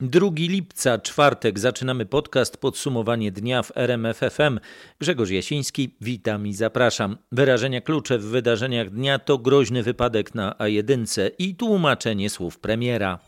2 lipca, czwartek, zaczynamy podcast Podsumowanie dnia w RMFFM. Grzegorz Jasiński, witam i zapraszam. Wyrażenia klucze w wydarzeniach dnia to groźny wypadek na A1 i tłumaczenie słów premiera.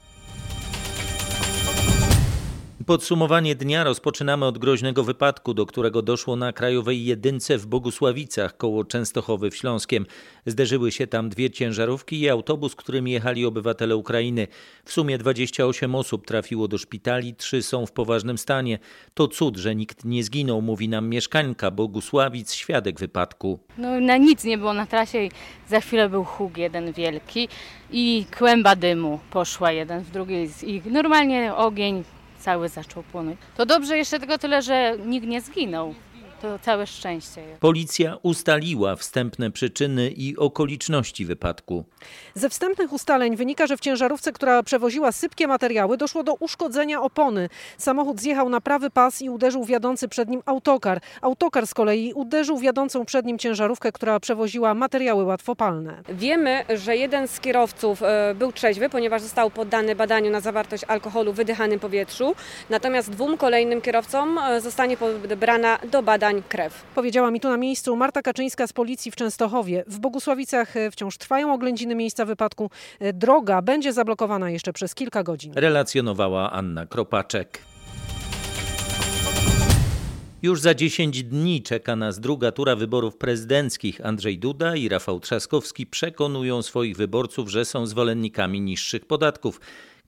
Podsumowanie dnia rozpoczynamy od groźnego wypadku, do którego doszło na krajowej jedynce w Bogusławicach koło Częstochowy w Śląskiem. Zderzyły się tam dwie ciężarówki i autobus, którym jechali obywatele Ukrainy. W sumie 28 osób trafiło do szpitali, trzy są w poważnym stanie. To cud, że nikt nie zginął, mówi nam mieszkańka Bogusławic, świadek wypadku. No na nic nie było na trasie i za chwilę był huk jeden wielki i kłęba dymu poszła jeden w drugi i normalnie ogień cały zaczął płonąć. To dobrze jeszcze tylko tyle, że nikt nie zginął. To całe szczęście. Policja ustaliła wstępne przyczyny i okoliczności wypadku. Ze wstępnych ustaleń wynika, że w ciężarówce, która przewoziła sypkie materiały, doszło do uszkodzenia opony. Samochód zjechał na prawy pas i uderzył w jadący przed nim autokar. Autokar z kolei uderzył w jadącą przed nim ciężarówkę, która przewoziła materiały łatwopalne. Wiemy, że jeden z kierowców e, był trzeźwy, ponieważ został poddany badaniu na zawartość alkoholu w wydychanym powietrzu. Natomiast dwóm kolejnym kierowcom e, zostanie pobrana do badań krew. Powiedziała mi tu na miejscu Marta Kaczyńska z policji w Częstochowie. W Bogusławicach e, wciąż trwają oględziny miejsca wypadku. E, droga będzie zablokowana jeszcze przez kilka godzin. Relacjonowała Anna Kropaczek. Już za 10 dni czeka nas druga tura wyborów prezydenckich. Andrzej Duda i Rafał Trzaskowski przekonują swoich wyborców, że są zwolennikami niższych podatków.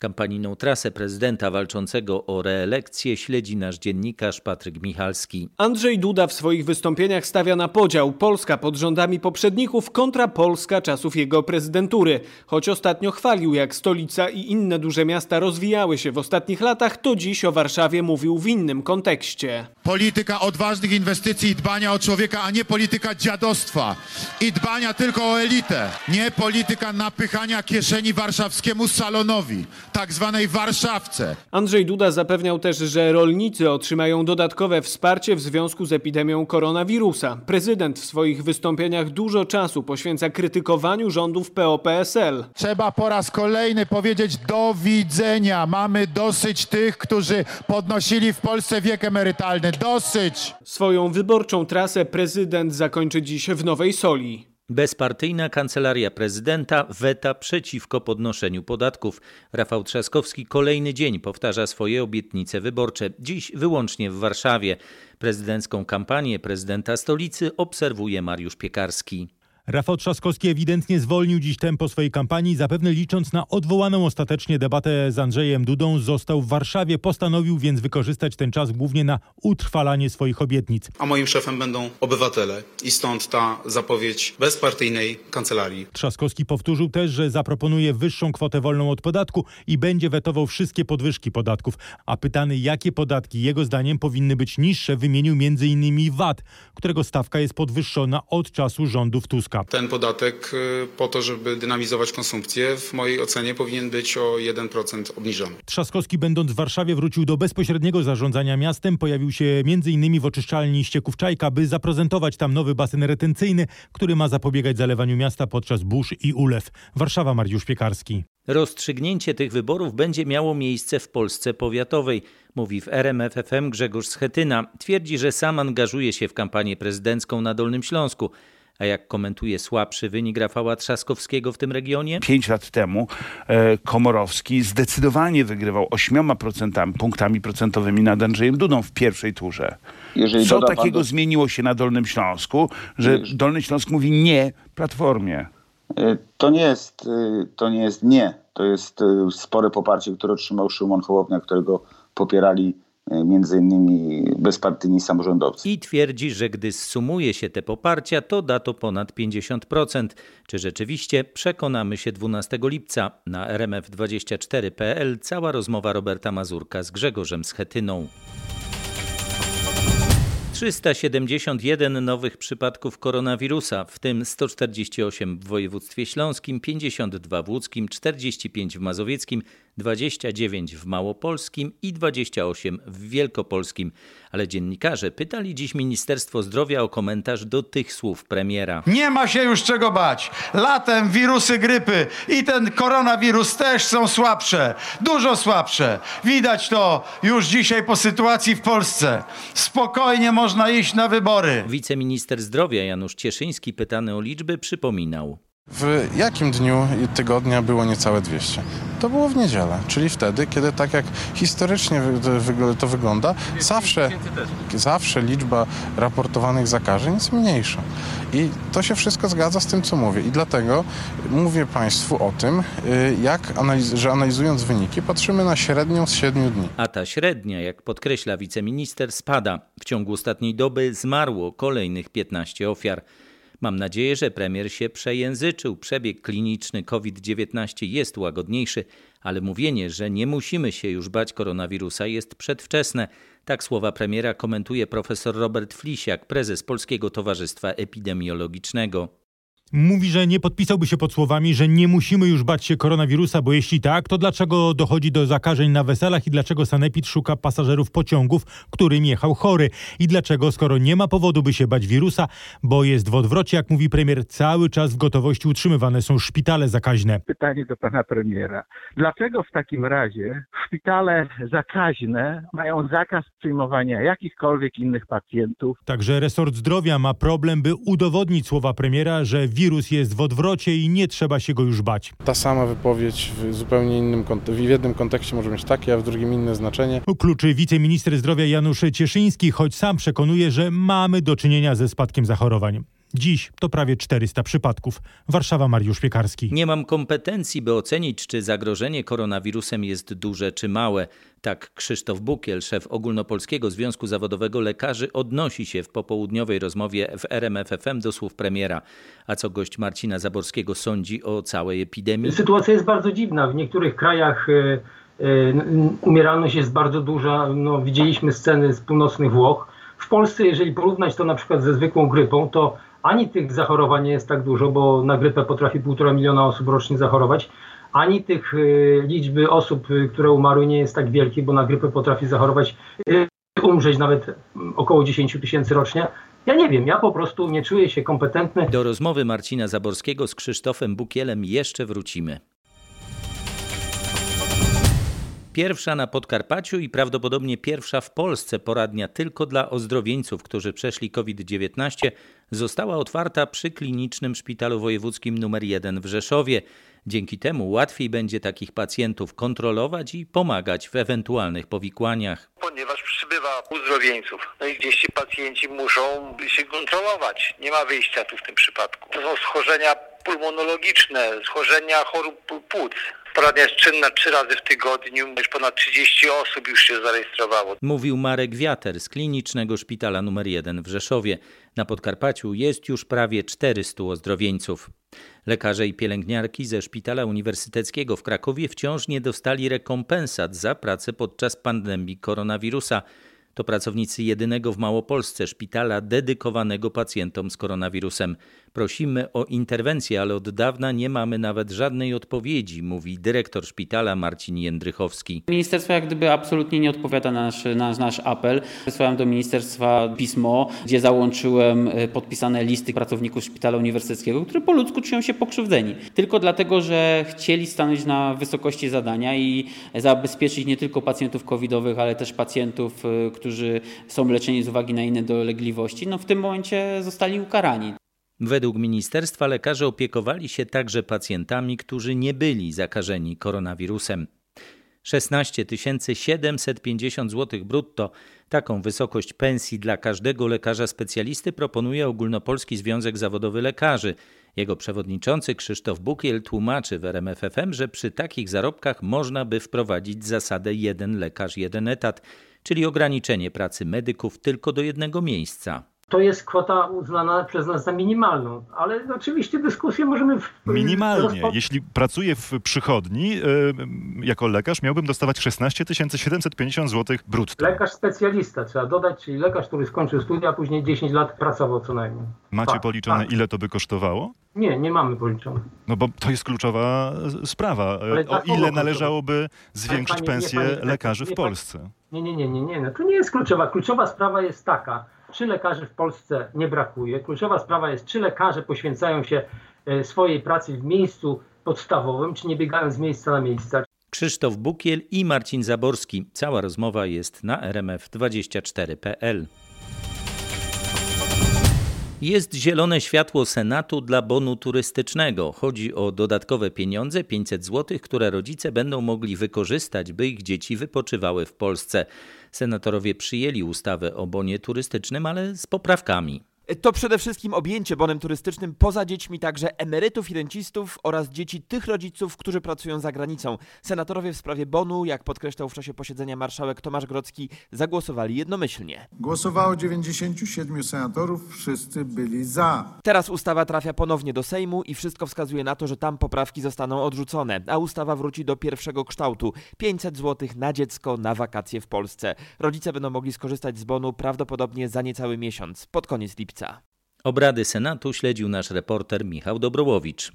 Kampanijną trasę prezydenta walczącego o reelekcję śledzi nasz dziennikarz Patryk Michalski. Andrzej Duda w swoich wystąpieniach stawia na podział Polska pod rządami poprzedników kontra Polska czasów jego prezydentury. Choć ostatnio chwalił, jak stolica i inne duże miasta rozwijały się w ostatnich latach, to dziś o Warszawie mówił w innym kontekście. Polityka odważnych inwestycji i dbania o człowieka, a nie polityka dziadostwa i dbania tylko o elitę. Nie polityka napychania kieszeni warszawskiemu salonowi tak zwanej Warszawce. Andrzej Duda zapewniał też, że rolnicy otrzymają dodatkowe wsparcie w związku z epidemią koronawirusa. Prezydent w swoich wystąpieniach dużo czasu poświęca krytykowaniu rządów PO-PSL. Trzeba po raz kolejny powiedzieć do widzenia. Mamy dosyć tych, którzy podnosili w Polsce wiek emerytalny. Dosyć! Swoją wyborczą trasę prezydent zakończy dziś w Nowej Soli. Bezpartyjna kancelaria prezydenta weta przeciwko podnoszeniu podatków. Rafał Trzaskowski kolejny dzień powtarza swoje obietnice wyborcze. Dziś wyłącznie w Warszawie. Prezydencką kampanię prezydenta stolicy obserwuje Mariusz Piekarski. Rafał Trzaskowski ewidentnie zwolnił dziś tempo swojej kampanii, zapewne licząc na odwołaną ostatecznie debatę z Andrzejem Dudą. Został w Warszawie, postanowił więc wykorzystać ten czas głównie na utrwalanie swoich obietnic. A moim szefem będą obywatele i stąd ta zapowiedź bezpartyjnej kancelarii. Trzaskowski powtórzył też, że zaproponuje wyższą kwotę wolną od podatku i będzie wetował wszystkie podwyżki podatków. A pytany, jakie podatki jego zdaniem powinny być niższe, wymienił m.in. VAT, którego stawka jest podwyższona od czasu rządów Tuska. Ten podatek y, po to, żeby dynamizować konsumpcję, w mojej ocenie powinien być o 1% obniżony. Trzaskowski będąc w Warszawie wrócił do bezpośredniego zarządzania miastem. Pojawił się m.in. w oczyszczalni ścieków Czajka, by zaprezentować tam nowy basen retencyjny, który ma zapobiegać zalewaniu miasta podczas burz i ulew. Warszawa, Mariusz Piekarski. Rozstrzygnięcie tych wyborów będzie miało miejsce w Polsce powiatowej, mówi w RMFFM Grzegorz Schetyna. Twierdzi, że sam angażuje się w kampanię prezydencką na Dolnym Śląsku. A jak komentuje słabszy wynik Rafała Trzaskowskiego w tym regionie? Pięć lat temu e, Komorowski zdecydowanie wygrywał 8% punktami procentowymi nad Andrzejem Dudą w pierwszej turze. Jeżeli Co takiego do... zmieniło się na Dolnym Śląsku, że Dolny Śląsk mówi nie Platformie? E, to nie jest, e, to nie jest nie. To jest spore poparcie, które otrzymał Szymon Hołownia, którego popierali między innymi bezpartyjni samorządowcy. I twierdzi, że gdy sumuje się te poparcia, to da to ponad 50%. Czy rzeczywiście? Przekonamy się 12 lipca. Na rmf24.pl cała rozmowa Roberta Mazurka z Grzegorzem Schetyną. 371 nowych przypadków koronawirusa, w tym 148 w województwie śląskim, 52 w łódzkim, 45 w mazowieckim, 29 w Małopolskim i 28 w Wielkopolskim. Ale dziennikarze pytali dziś Ministerstwo Zdrowia o komentarz do tych słów premiera. Nie ma się już czego bać. Latem wirusy grypy i ten koronawirus też są słabsze, dużo słabsze. Widać to już dzisiaj po sytuacji w Polsce. Spokojnie można iść na wybory. Wiceminister zdrowia Janusz Cieszyński, pytany o liczby, przypominał. W jakim dniu tygodnia było niecałe 200? To było w niedzielę, czyli wtedy, kiedy tak jak historycznie to wygląda, zawsze, zawsze liczba raportowanych zakażeń jest mniejsza. I to się wszystko zgadza z tym, co mówię. I dlatego mówię Państwu o tym, y, jak analiz że analizując wyniki, patrzymy na średnią z 7 dni. A ta średnia, jak podkreśla wiceminister, spada. W ciągu ostatniej doby zmarło kolejnych 15 ofiar. Mam nadzieję, że premier się przejęzyczył. Przebieg kliniczny COVID-19 jest łagodniejszy, ale mówienie, że nie musimy się już bać koronawirusa jest przedwczesne. Tak słowa premiera komentuje profesor Robert Flisiak, prezes Polskiego Towarzystwa Epidemiologicznego. Mówi, że nie podpisałby się pod słowami, że nie musimy już bać się koronawirusa, bo jeśli tak, to dlaczego dochodzi do zakażeń na weselach i dlaczego Sanepid szuka pasażerów pociągów, którym jechał chory? I dlaczego, skoro nie ma powodu, by się bać wirusa, bo jest w odwrocie, jak mówi premier, cały czas w gotowości utrzymywane są szpitale zakaźne? Pytanie do pana premiera. Dlaczego w takim razie szpitale zakaźne mają zakaz przyjmowania jakichkolwiek innych pacjentów? Także resort zdrowia ma problem, by udowodnić słowa premiera, że wirus jest w odwrocie i nie trzeba się go już bać. Ta sama wypowiedź w zupełnie innym w jednym kontekście może mieć takie, a w drugim inne znaczenie. Kluczy wiceminister zdrowia Janusz Cieszyński, choć sam przekonuje, że mamy do czynienia ze spadkiem zachorowań. Dziś to prawie 400 przypadków. Warszawa Mariusz Piekarski. Nie mam kompetencji, by ocenić, czy zagrożenie koronawirusem jest duże czy małe. Tak Krzysztof Bukiel, szef Ogólnopolskiego Związku Zawodowego Lekarzy, odnosi się w popołudniowej rozmowie w RMFFM do słów premiera. A co gość Marcina Zaborskiego sądzi o całej epidemii? Sytuacja jest bardzo dziwna. W niektórych krajach e, e, umieralność jest bardzo duża. No, widzieliśmy sceny z północnych Włoch. W Polsce, jeżeli porównać to na przykład ze zwykłą grypą, to ani tych zachorowań nie jest tak dużo, bo na grypę potrafi półtora miliona osób rocznie zachorować, ani tych y, liczby osób, y, które umarły nie jest tak wielkie, bo na grypę potrafi zachorować, y, umrzeć nawet około 10 tysięcy rocznie. Ja nie wiem, ja po prostu nie czuję się kompetentny. Do rozmowy Marcina Zaborskiego z Krzysztofem Bukielem jeszcze wrócimy. Pierwsza na Podkarpaciu i prawdopodobnie pierwsza w Polsce poradnia tylko dla ozdrowieńców, którzy przeszli COVID-19, została otwarta przy klinicznym szpitalu wojewódzkim nr 1 w Rzeszowie. Dzięki temu łatwiej będzie takich pacjentów kontrolować i pomagać w ewentualnych powikłaniach. Ponieważ przybywa uzdrowieńców, no i gdzieś ci pacjenci muszą się kontrolować. Nie ma wyjścia tu w tym przypadku. To są schorzenia pulmonologiczne, schorzenia chorób płuc. Poradnia jest czynna trzy razy w tygodniu, już ponad 30 osób już się zarejestrowało. Mówił Marek Wiater z Klinicznego Szpitala nr 1 w Rzeszowie. Na Podkarpaciu jest już prawie 400 ozdrowieńców. Lekarze i pielęgniarki ze Szpitala Uniwersyteckiego w Krakowie wciąż nie dostali rekompensat za pracę podczas pandemii koronawirusa. To pracownicy jedynego w Małopolsce szpitala dedykowanego pacjentom z koronawirusem. Prosimy o interwencję, ale od dawna nie mamy nawet żadnej odpowiedzi, mówi dyrektor szpitala Marcin Jędrychowski. Ministerstwo jak gdyby absolutnie nie odpowiada na nasz, na nasz apel. Wysłałem do ministerstwa pismo, gdzie załączyłem e, podpisane listy pracowników szpitala uniwersyteckiego, którzy po ludzku czują się pokrzywdzeni. Tylko dlatego, że chcieli stanąć na wysokości zadania i zabezpieczyć nie tylko pacjentów covidowych, ale też pacjentów, e, którzy są leczeni z uwagi na inne dolegliwości. No w tym momencie zostali ukarani. Według ministerstwa lekarze opiekowali się także pacjentami, którzy nie byli zakażeni koronawirusem. 16 750 zł brutto. Taką wysokość pensji dla każdego lekarza specjalisty proponuje Ogólnopolski Związek Zawodowy Lekarzy. Jego przewodniczący Krzysztof Bukiel tłumaczy w RMFFM, że przy takich zarobkach można by wprowadzić zasadę jeden lekarz, jeden etat, czyli ograniczenie pracy medyków tylko do jednego miejsca. To jest kwota uznana przez nas za minimalną, ale oczywiście dyskusję możemy... W, Minimalnie. Jeśli pracuję w przychodni, yy, jako lekarz miałbym dostawać 16 750 zł brutto. Lekarz specjalista trzeba dodać, czyli lekarz, który skończył studia, a później 10 lat pracował co najmniej. Macie tak, policzone, tak. ile to by kosztowało? Nie, nie mamy policzone. No bo to jest kluczowa sprawa. Ale o ile należałoby zwiększyć panie, pensję nie, panie, lekarzy nie, w Polsce? Nie, nie, nie, nie, nie. No to nie jest kluczowa. Kluczowa sprawa jest taka, czy lekarzy w Polsce nie brakuje. Kluczowa sprawa jest, czy lekarze poświęcają się e, swojej pracy w miejscu podstawowym, czy nie biegają z miejsca na miejsce. Krzysztof Bukiel i Marcin Zaborski. Cała rozmowa jest na rmf24.pl. Jest zielone światło Senatu dla bonu turystycznego. Chodzi o dodatkowe pieniądze 500 zł, które rodzice będą mogli wykorzystać, by ich dzieci wypoczywały w Polsce. Senatorowie przyjęli ustawę o bonie turystycznym, ale z poprawkami. To przede wszystkim objęcie bonem turystycznym poza dziećmi także emerytów i rencistów oraz dzieci tych rodziców, którzy pracują za granicą. Senatorowie w sprawie bonu, jak podkreślał w czasie posiedzenia marszałek Tomasz Grodzki, zagłosowali jednomyślnie. Głosowało 97 senatorów, wszyscy byli za. Teraz ustawa trafia ponownie do Sejmu i wszystko wskazuje na to, że tam poprawki zostaną odrzucone, a ustawa wróci do pierwszego kształtu. 500 zł na dziecko na wakacje w Polsce. Rodzice będą mogli skorzystać z bonu prawdopodobnie za niecały miesiąc, pod koniec lipca lipca. Obrady Senatu śledził nasz reporter Michał Dobrołowicz.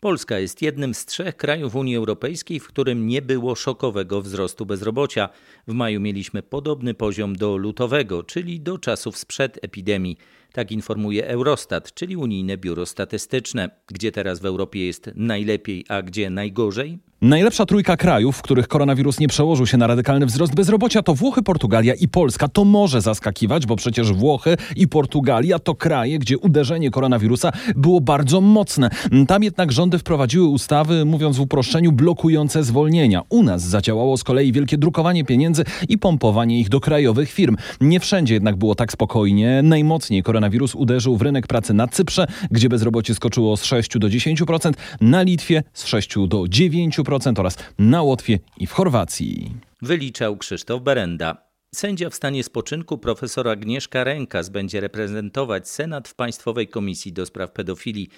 Polska jest jednym z trzech krajów Unii Europejskiej, w którym nie było szokowego wzrostu bezrobocia. W maju mieliśmy podobny poziom do lutowego, czyli do czasów sprzed epidemii. Tak informuje Eurostat, czyli Unijne Biuro Statystyczne. Gdzie teraz w Europie jest najlepiej, a gdzie najgorzej? Najlepsza trójka krajów, w których koronawirus nie przełożył się na radykalny wzrost bezrobocia, to Włochy, Portugalia i Polska. To może zaskakiwać, bo przecież Włochy i Portugalia to kraje, gdzie uderzenie koronawirusa było bardzo mocne. Tam jednak rządy wprowadziły ustawy, mówiąc w uproszczeniu, blokujące zwolnienia. U nas zadziałało z kolei wielkie drukowanie pieniędzy i pompowanie ich do krajowych firm. Nie wszędzie jednak było tak spokojnie. Najmocniej koronawirus uderzył w rynek pracy na Cyprze, gdzie bezrobocie skoczyło z 6 do 10%, na Litwie z 6 do 9%, oraz na Łotwie i w Chorwacji. Wyliczał Krzysztof Berenda. Sędzia w stanie spoczynku profesor Agnieszka Rękas będzie reprezentować Senat w Państwowej Komisji do Spraw Pedofilii.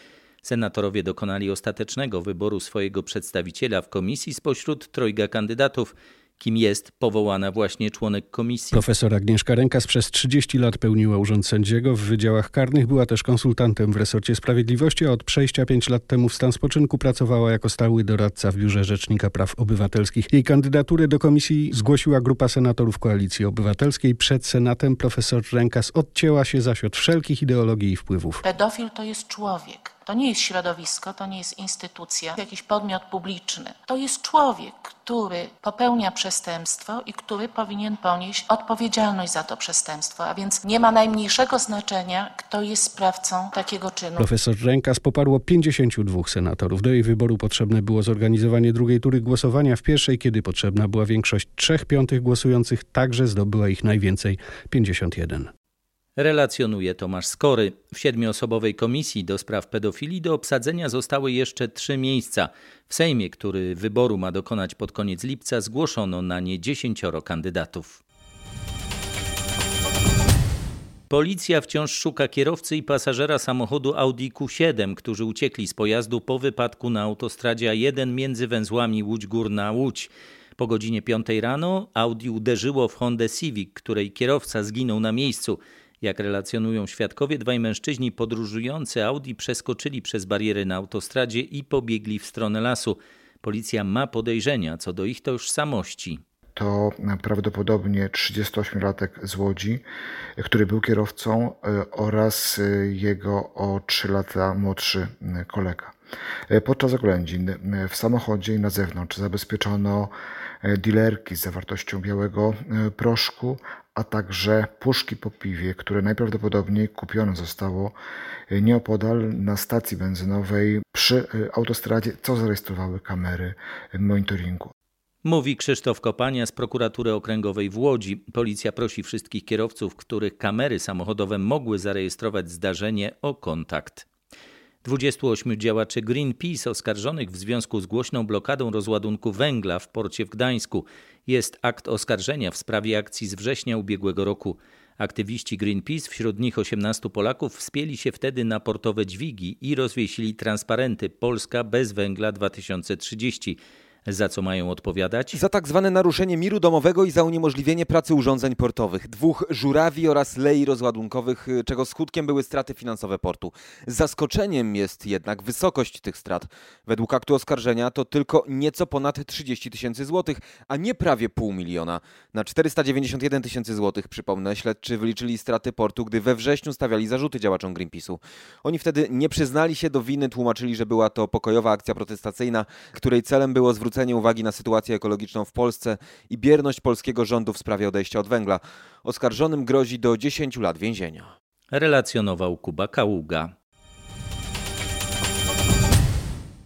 Senatorowie dokonali ostatecznego wyboru swojego przedstawiciela w komisji spośród trojga kandydatów kim jest powołana właśnie członek komisji. Profesor Agnieszka Rękas przez 30 lat pełniła urząd sędziego w wydziałach karnych, była też konsultantem w resorcie sprawiedliwości, a od przejścia 5 lat temu w stan spoczynku pracowała jako stały doradca w Biurze Rzecznika Praw Obywatelskich. Jej kandydaturę do komisji zgłosiła grupa senatorów Koalicji Obywatelskiej. Przed Senatem profesor Rękas odcięła się zaś od wszelkich ideologii i wpływów. Pedofil to jest człowiek. To nie jest środowisko, to nie jest instytucja, jakiś podmiot publiczny. To jest człowiek, który popełnia przestępstwo i który powinien ponieść odpowiedzialność za to przestępstwo, a więc nie ma najmniejszego znaczenia, kto jest sprawcą takiego czynu. Profesor Rękas poparło 52 senatorów. Do jej wyboru potrzebne było zorganizowanie drugiej tury głosowania. W pierwszej, kiedy potrzebna była większość trzech piątych głosujących, także zdobyła ich najwięcej 51 relacjonuje Tomasz Skory. W siedmioosobowej komisji do spraw pedofilii do obsadzenia zostały jeszcze trzy miejsca. W Sejmie, który wyboru ma dokonać pod koniec lipca, zgłoszono na nie dziesięcioro kandydatów. Policja wciąż szuka kierowcy i pasażera samochodu Audi Q7, którzy uciekli z pojazdu po wypadku na autostradzie A1 między węzłami Łódź Górna Łódź. Po godzinie 5 rano Audi uderzyło w Hondę Civic, której kierowca zginął na miejscu. Jak relacjonują świadkowie, dwaj mężczyźni podróżujący Audi przeskoczyli przez bariery na autostradzie i pobiegli w stronę lasu. Policja ma podejrzenia co do ich tożsamości to prawdopodobnie 38-latek z Łodzi, który był kierowcą e, oraz e, jego o 3 lata młodszy e, kolega. Podczas oględzin w samochodzie i na zewnątrz zabezpieczono dilerki z zawartością białego proszku, a także puszki po piwie, które najprawdopodobniej kupione zostało e, nieopodal na stacji benzynowej przy e, autostradzie, co zarejestrowały kamery monitoringu. Mówi Krzysztof Kopania z prokuratury okręgowej w Łodzi. Policja prosi wszystkich kierowców, których kamery samochodowe mogły zarejestrować zdarzenie, o kontakt. 28 działaczy Greenpeace oskarżonych w związku z głośną blokadą rozładunku węgla w porcie w Gdańsku. Jest akt oskarżenia w sprawie akcji z września ubiegłego roku. Aktywiści Greenpeace, wśród nich 18 Polaków, wspięli się wtedy na portowe dźwigi i rozwiesili transparenty Polska bez węgla 2030. Za co mają odpowiadać? Za tak zwane naruszenie miru domowego i za uniemożliwienie pracy urządzeń portowych, dwóch żurawi oraz lei rozładunkowych, czego skutkiem były straty finansowe portu. Zaskoczeniem jest jednak wysokość tych strat. Według aktu oskarżenia to tylko nieco ponad 30 tysięcy złotych, a nie prawie pół miliona. Na 491 tysięcy złotych, przypomnę, śledczy wyliczyli straty portu, gdy we wrześniu stawiali zarzuty działaczom Greenpeace'u. Oni wtedy nie przyznali się do winy, tłumaczyli, że była to pokojowa akcja protestacyjna, której celem było zwrócenie zwrócenie uwagi na sytuację ekologiczną w Polsce i bierność polskiego rządu w sprawie odejścia od węgla. Oskarżonym grozi do 10 lat więzienia. Relacjonował Kuba Kaługa.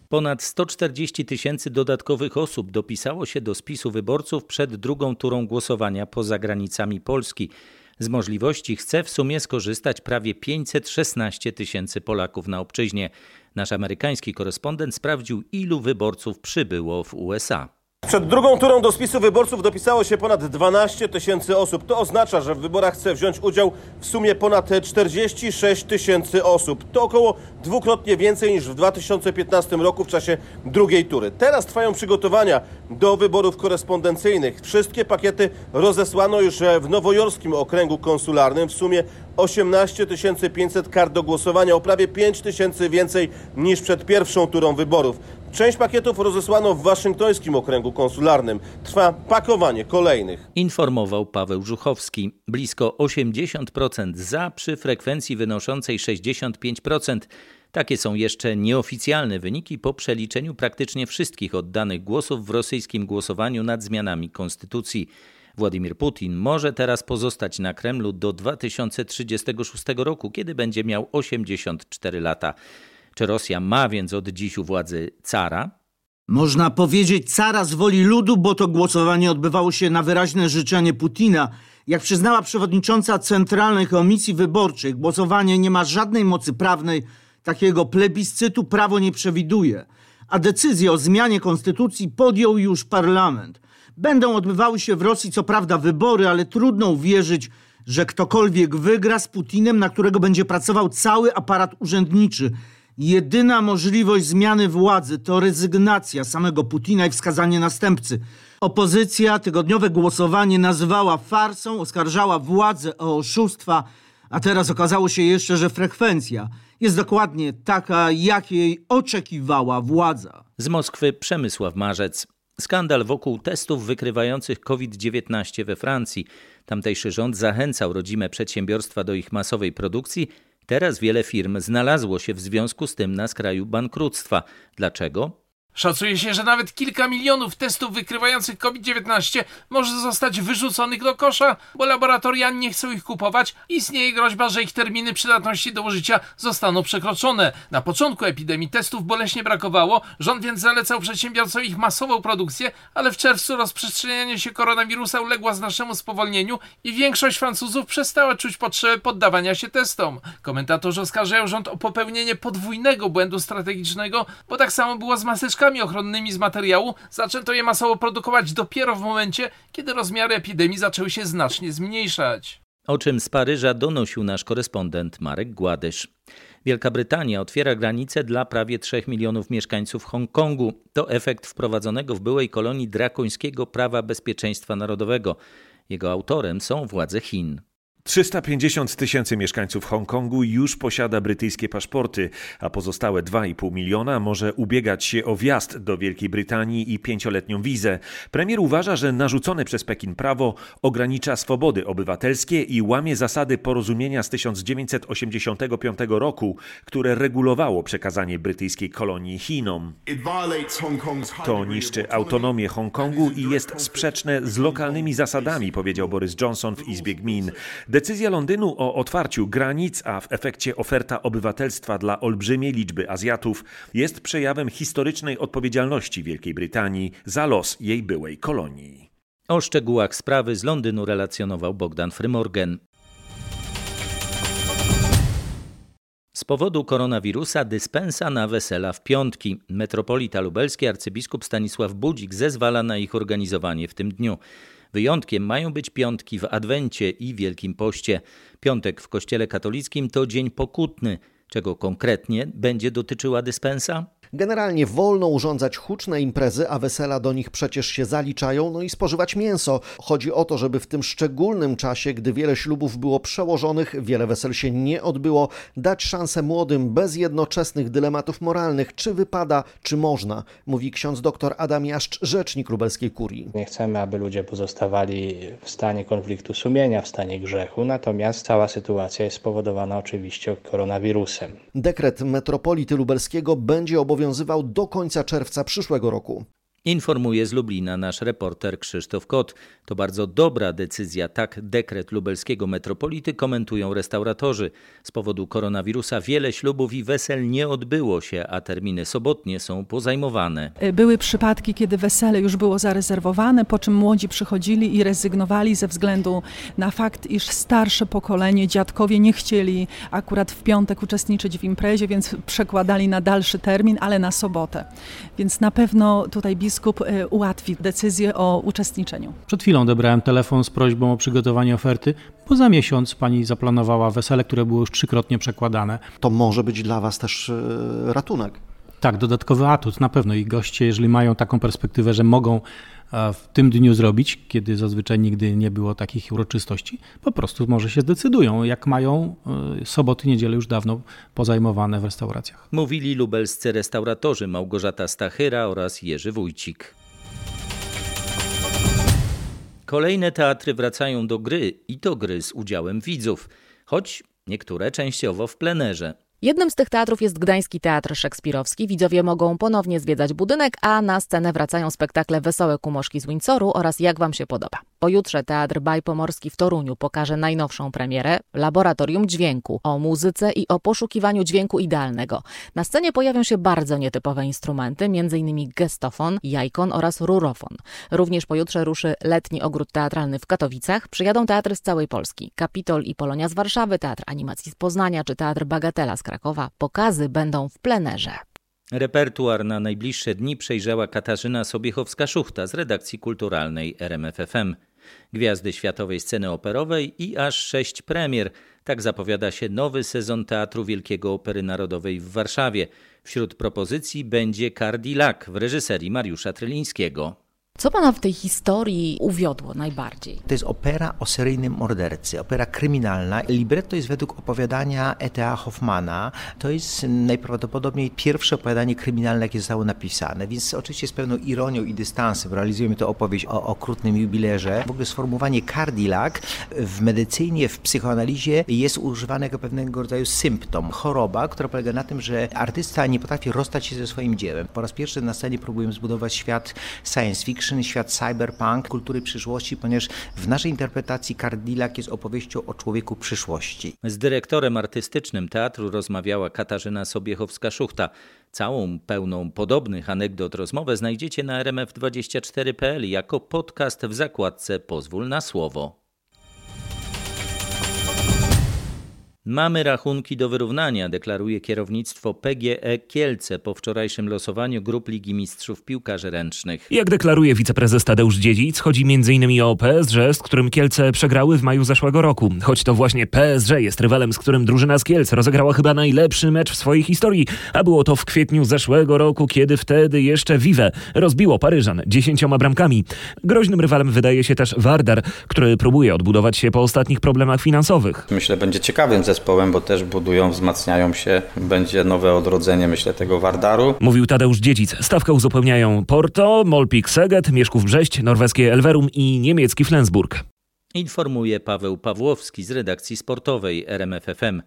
Ponad 140 tysięcy dodatkowych osób dopisało się do spisu wyborców przed drugą turą głosowania poza granicami Polski. Z możliwości chce w sumie skorzystać prawie 516 tysięcy Polaków na obczyźnie. Nasz amerykański korespondent sprawdził, ilu wyborców przybyło w USA. Przed drugą turą do spisu wyborców dopisało się ponad 12 tysięcy osób. To oznacza, że w wyborach chce wziąć udział w sumie ponad 46 tysięcy osób. To około dwukrotnie więcej niż w 2015 roku w czasie drugiej tury. Teraz trwają przygotowania do wyborów korespondencyjnych. Wszystkie pakiety rozesłano już w nowojorskim okręgu konsularnym. W sumie 18 500 kart do głosowania, o prawie 5 tysięcy więcej niż przed pierwszą turą wyborów. Część pakietów rozesłano w waszyngtońskim okręgu konsularnym. Trwa pakowanie kolejnych. Informował Paweł Żuchowski. Blisko 80% za przy frekwencji wynoszącej 65%. Takie są jeszcze nieoficjalne wyniki po przeliczeniu praktycznie wszystkich oddanych głosów w rosyjskim głosowaniu nad zmianami konstytucji. Władimir Putin może teraz pozostać na Kremlu do 2036 roku, kiedy będzie miał 84 lata. Czy Rosja ma więc od dziś u władzy cara? Można powiedzieć cara z woli ludu, bo to głosowanie odbywało się na wyraźne życzenie Putina. Jak przyznała przewodnicząca Centralnej Komisji Wyborczej, głosowanie nie ma żadnej mocy prawnej, takiego plebiscytu prawo nie przewiduje. A decyzję o zmianie konstytucji podjął już parlament. Będą odbywały się w Rosji co prawda wybory, ale trudno uwierzyć, że ktokolwiek wygra z Putinem, na którego będzie pracował cały aparat urzędniczy. Jedyna możliwość zmiany władzy to rezygnacja samego Putina i wskazanie następcy. Opozycja tygodniowe głosowanie nazywała farsą, oskarżała władzę o oszustwa, a teraz okazało się jeszcze, że frekwencja jest dokładnie taka, jakiej oczekiwała władza. Z Moskwy Przemysław Marzec. Skandal wokół testów wykrywających COVID-19 we Francji. Tamtejszy rząd zachęcał rodzime przedsiębiorstwa do ich masowej produkcji. Teraz wiele firm znalazło się w związku z tym na skraju bankructwa. Dlaczego? Szacuje się, że nawet kilka milionów testów wykrywających COVID-19 może zostać wyrzuconych do kosza, bo laboratoria nie chcą ich kupować i istnieje groźba, że ich terminy przydatności do użycia zostaną przekroczone. Na początku epidemii testów boleśnie brakowało, rząd więc zalecał przedsiębiorcom ich masową produkcję, ale w czerwcu rozprzestrzenianie się koronawirusa uległa znacznemu spowolnieniu i większość Francuzów przestała czuć potrzebę poddawania się testom. Komentatorzy oskarżają rząd o popełnienie podwójnego błędu strategicznego, bo tak samo było z maseczkami maseczkami ochronnymi z materiału zaczęto je masowo produkować dopiero w momencie, kiedy rozmiary epidemii zaczęły się znacznie zmniejszać. O czym z Paryża donosił nasz korespondent Marek Gładysz. Wielka Brytania otwiera granice dla prawie 3 milionów mieszkańców Hongkongu. To efekt wprowadzonego w byłej kolonii drakońskiego prawa bezpieczeństwa narodowego. Jego autorem są władze Chin. 350 tysięcy mieszkańców Hongkongu już posiada brytyjskie paszporty, a pozostałe 2,5 miliona może ubiegać się o wjazd do Wielkiej Brytanii i pięcioletnią wizę. Premier uważa, że narzucone przez Pekin prawo ogranicza swobody obywatelskie i łamie zasady porozumienia z 1985 roku, które regulowało przekazanie brytyjskiej kolonii Chinom. To niszczy autonomię Hongkongu i jest sprzeczne z lokalnymi zasadami, powiedział Boris Johnson w Izbie Gmin. Decyzja Londynu o otwarciu granic, a w efekcie oferta obywatelstwa dla olbrzymiej liczby Azjatów jest przejawem historycznej odpowiedzialności Wielkiej Brytanii za los jej byłej kolonii. O szczegółach sprawy z Londynu relacjonował Bogdan Frymorgan. Z powodu koronawirusa dyspensa na wesela w piątki. Metropolita lubelski arcybiskup Stanisław Budzik zezwala na ich organizowanie w tym dniu. Wyjątkiem mają być piątki w Adwencie i Wielkim Poście. Piątek w Kościele katolickim to dzień pokutny. Czego konkretnie będzie dotyczyła dyspensa? Generalnie wolno urządzać huczne imprezy, a wesela do nich przecież się zaliczają, no i spożywać mięso. Chodzi o to, żeby w tym szczególnym czasie, gdy wiele ślubów było przełożonych, wiele wesel się nie odbyło, dać szansę młodym bez jednoczesnych dylematów moralnych, czy wypada, czy można, mówi ksiądz dr Adam Jaszcz, rzecznik lubelskiej kurii. Nie chcemy, aby ludzie pozostawali w stanie konfliktu sumienia, w stanie grzechu, natomiast cała sytuacja jest spowodowana oczywiście koronawirusem. Dekret metropolity lubelskiego będzie obowiązywał obowiązywał do końca czerwca przyszłego roku. Informuje z Lublina nasz reporter Krzysztof Kot. To bardzo dobra decyzja, tak dekret lubelskiego metropolity komentują restauratorzy. Z powodu koronawirusa wiele ślubów i wesel nie odbyło się, a terminy sobotnie są pozajmowane. Były przypadki, kiedy wesele już było zarezerwowane, po czym młodzi przychodzili i rezygnowali ze względu na fakt, iż starsze pokolenie, dziadkowie nie chcieli akurat w piątek uczestniczyć w imprezie, więc przekładali na dalszy termin, ale na sobotę. Więc na pewno tutaj biskup biskup e, ułatwi decyzję o uczestniczeniu. Przed chwilą odebrałem telefon z prośbą o przygotowanie oferty, bo za miesiąc pani zaplanowała wesele, które było już trzykrotnie przekładane. To może być dla Was też e, ratunek. Tak, dodatkowy atut na pewno i goście, jeżeli mają taką perspektywę, że mogą w tym dniu zrobić, kiedy zazwyczaj nigdy nie było takich uroczystości, po prostu może się zdecydują, jak mają e, soboty, niedzielę już dawno pozajmowane w restauracjach. Mówili lubelscy restauratorzy Małgorzata Stachyra oraz Jerzy Wójcik. Kolejne teatry wracają do gry i to gry z udziałem widzów, choć niektóre częściowo w plenerze. Jednym z tych teatrów jest Gdański Teatr Szekspirowski. Widzowie mogą ponownie zwiedzać budynek, a na scenę wracają spektakle Wesołe Kumoszki z Windsoru oraz Jak Wam się podoba. Pojutrze Teatr Bajpomorski w Toruniu pokaże najnowszą premierę Laboratorium Dźwięku o muzyce i o poszukiwaniu dźwięku idealnego. Na scenie pojawią się bardzo nietypowe instrumenty, m.in. gestofon, jajkon oraz rurofon. Również pojutrze ruszy letni ogród teatralny w Katowicach. Przyjadą teatry z całej Polski. Kapitol i Polonia z Warszawy, Teatr Animacji z Poznania czy Teatr Bagatela z Krakowa. Pokazy będą w plenerze. Repertuar na najbliższe dni przejrzała Katarzyna Sobiechowska-Szuchta z redakcji kulturalnej RMFFM. Gwiazdy światowej sceny operowej i aż sześć premier. Tak zapowiada się nowy sezon Teatru Wielkiego Opery Narodowej w Warszawie. Wśród propozycji będzie Cardillac w reżyserii Mariusza Trylińskiego. Co pana w tej historii uwiodło najbardziej? To jest opera o seryjnym mordercy, opera kryminalna. Libretto jest według opowiadania E.T.A. Hoffmana. To jest najprawdopodobniej pierwsze opowiadanie kryminalne, jakie zostało napisane, więc oczywiście z pełną ironią i dystansem realizujemy tę opowieść o okrutnym jubilerze. W ogóle sformułowanie Cardillac w medycynie, w psychoanalizie jest używane jako pewnego rodzaju symptom, choroba, która polega na tym, że artysta nie potrafi rozstać się ze swoim dziełem. Po raz pierwszy na scenie próbujemy zbudować świat science fiction, świat cyberpunk, kultury przyszłości, ponieważ w naszej interpretacji Cadillac jest opowieścią o człowieku przyszłości. Z dyrektorem artystycznym teatru rozmawiała Katarzyna Sobiechowska-Szuchta. Całą pełną podobnych anegdot rozmowę znajdziecie na rmf24.pl jako podcast w zakładce Pozwól na słowo. Mamy rachunki do wyrównania, deklaruje kierownictwo PGE Kielce po wczorajszym losowaniu grup Ligi Mistrzów Piłkarzy Ręcznych. Jak deklaruje wiceprezes Tadeusz Dziedzic, chodzi m.in. o PSG, z którym Kielce przegrały w maju zeszłego roku. Choć to właśnie PSG jest rywalem, z którym drużyna z Kielc rozegrała chyba najlepszy mecz w swojej historii, a było to w kwietniu zeszłego roku, kiedy wtedy jeszcze Vive rozbiło Paryżan dziesięcioma bramkami. Groźnym rywalem wydaje się też Wardar, który próbuje odbudować się po ostatnich problemach finansowych. Myślę, będzie ciekawym zespołem, bo też budują, wzmacniają się. Będzie nowe odrodzenie, myślę, tego Wardaru. Mówił Tadeusz Dziedzic. Stawkę uzupełniają Porto, Molpik Seget, Mieszków Brześć, norweskie Elverum i niemiecki Flensburg. Informuje Paweł Pawłowski z redakcji sportowej RMFFM.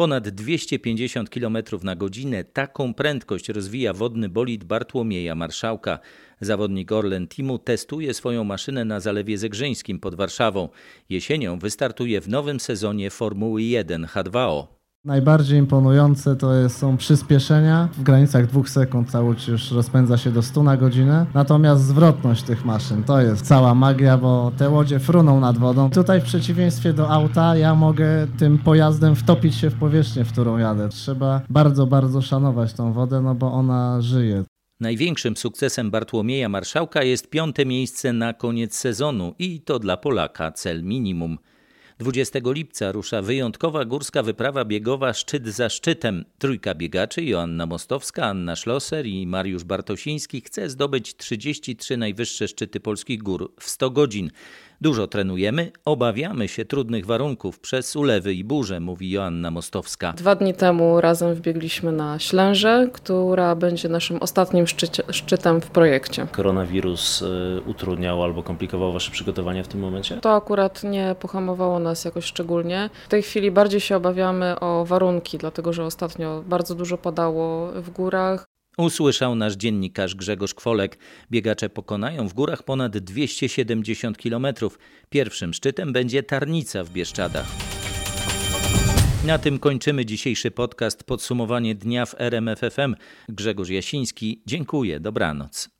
Ponad 250 km na godzinę taką prędkość rozwija wodny bolid Bartłomieja Marszałka. Zawodnik Orlen Teamu testuje swoją maszynę na Zalewie Zegrzyńskim pod Warszawą. Jesienią wystartuje w nowym sezonie Formuły 1 H2O. Najbardziej imponujące to jest, są przyspieszenia. W granicach dwóch sekund łódź już rozpędza się do 100 na godzinę. Natomiast zwrotność tych maszyn to jest cała magia, bo te łodzie fruną nad wodą. Tutaj w przeciwieństwie do auta ja mogę tym pojazdem wtopić się w powierzchnię, w którą jadę. Trzeba bardzo, bardzo szanować tą wodę, no bo ona żyje. Największym sukcesem Bartłomieja Marszałka jest piąte miejsce na koniec sezonu i to dla Polaka cel minimum. 20 lipca rusza wyjątkowa górska wyprawa biegowa szczyt za szczytem. Trójka biegaczy Joanna Mostowska, Anna Schlosser i Mariusz Bartosiński chce zdobyć 33 najwyższe szczyty polskich gór w 100 godzin. Dużo trenujemy, obawiamy się trudnych warunków przez ulewy i burze, mówi Joanna Mostowska. Dwa dni temu razem wbiegliśmy na Ślęże, która będzie naszym ostatnim szczycie, szczytem w projekcie. Koronawirus y, utrudniał albo komplikował Wasze przygotowania w tym momencie? To akurat nie pohamowało nas jakoś szczególnie. W tej chwili bardziej się obawiamy o warunki, dlatego że ostatnio bardzo dużo padało w górach. Usłyszał nasz dziennikarz Grzegorz Kwolek. Biegacze pokonają w górach ponad 270 km. Pierwszym szczytem będzie Tarnica w Bieszczadach. Na tym kończymy dzisiejszy podcast Podsumowanie dnia w RMFFM. Grzegorz Jasiński, dziękuję, dobranoc.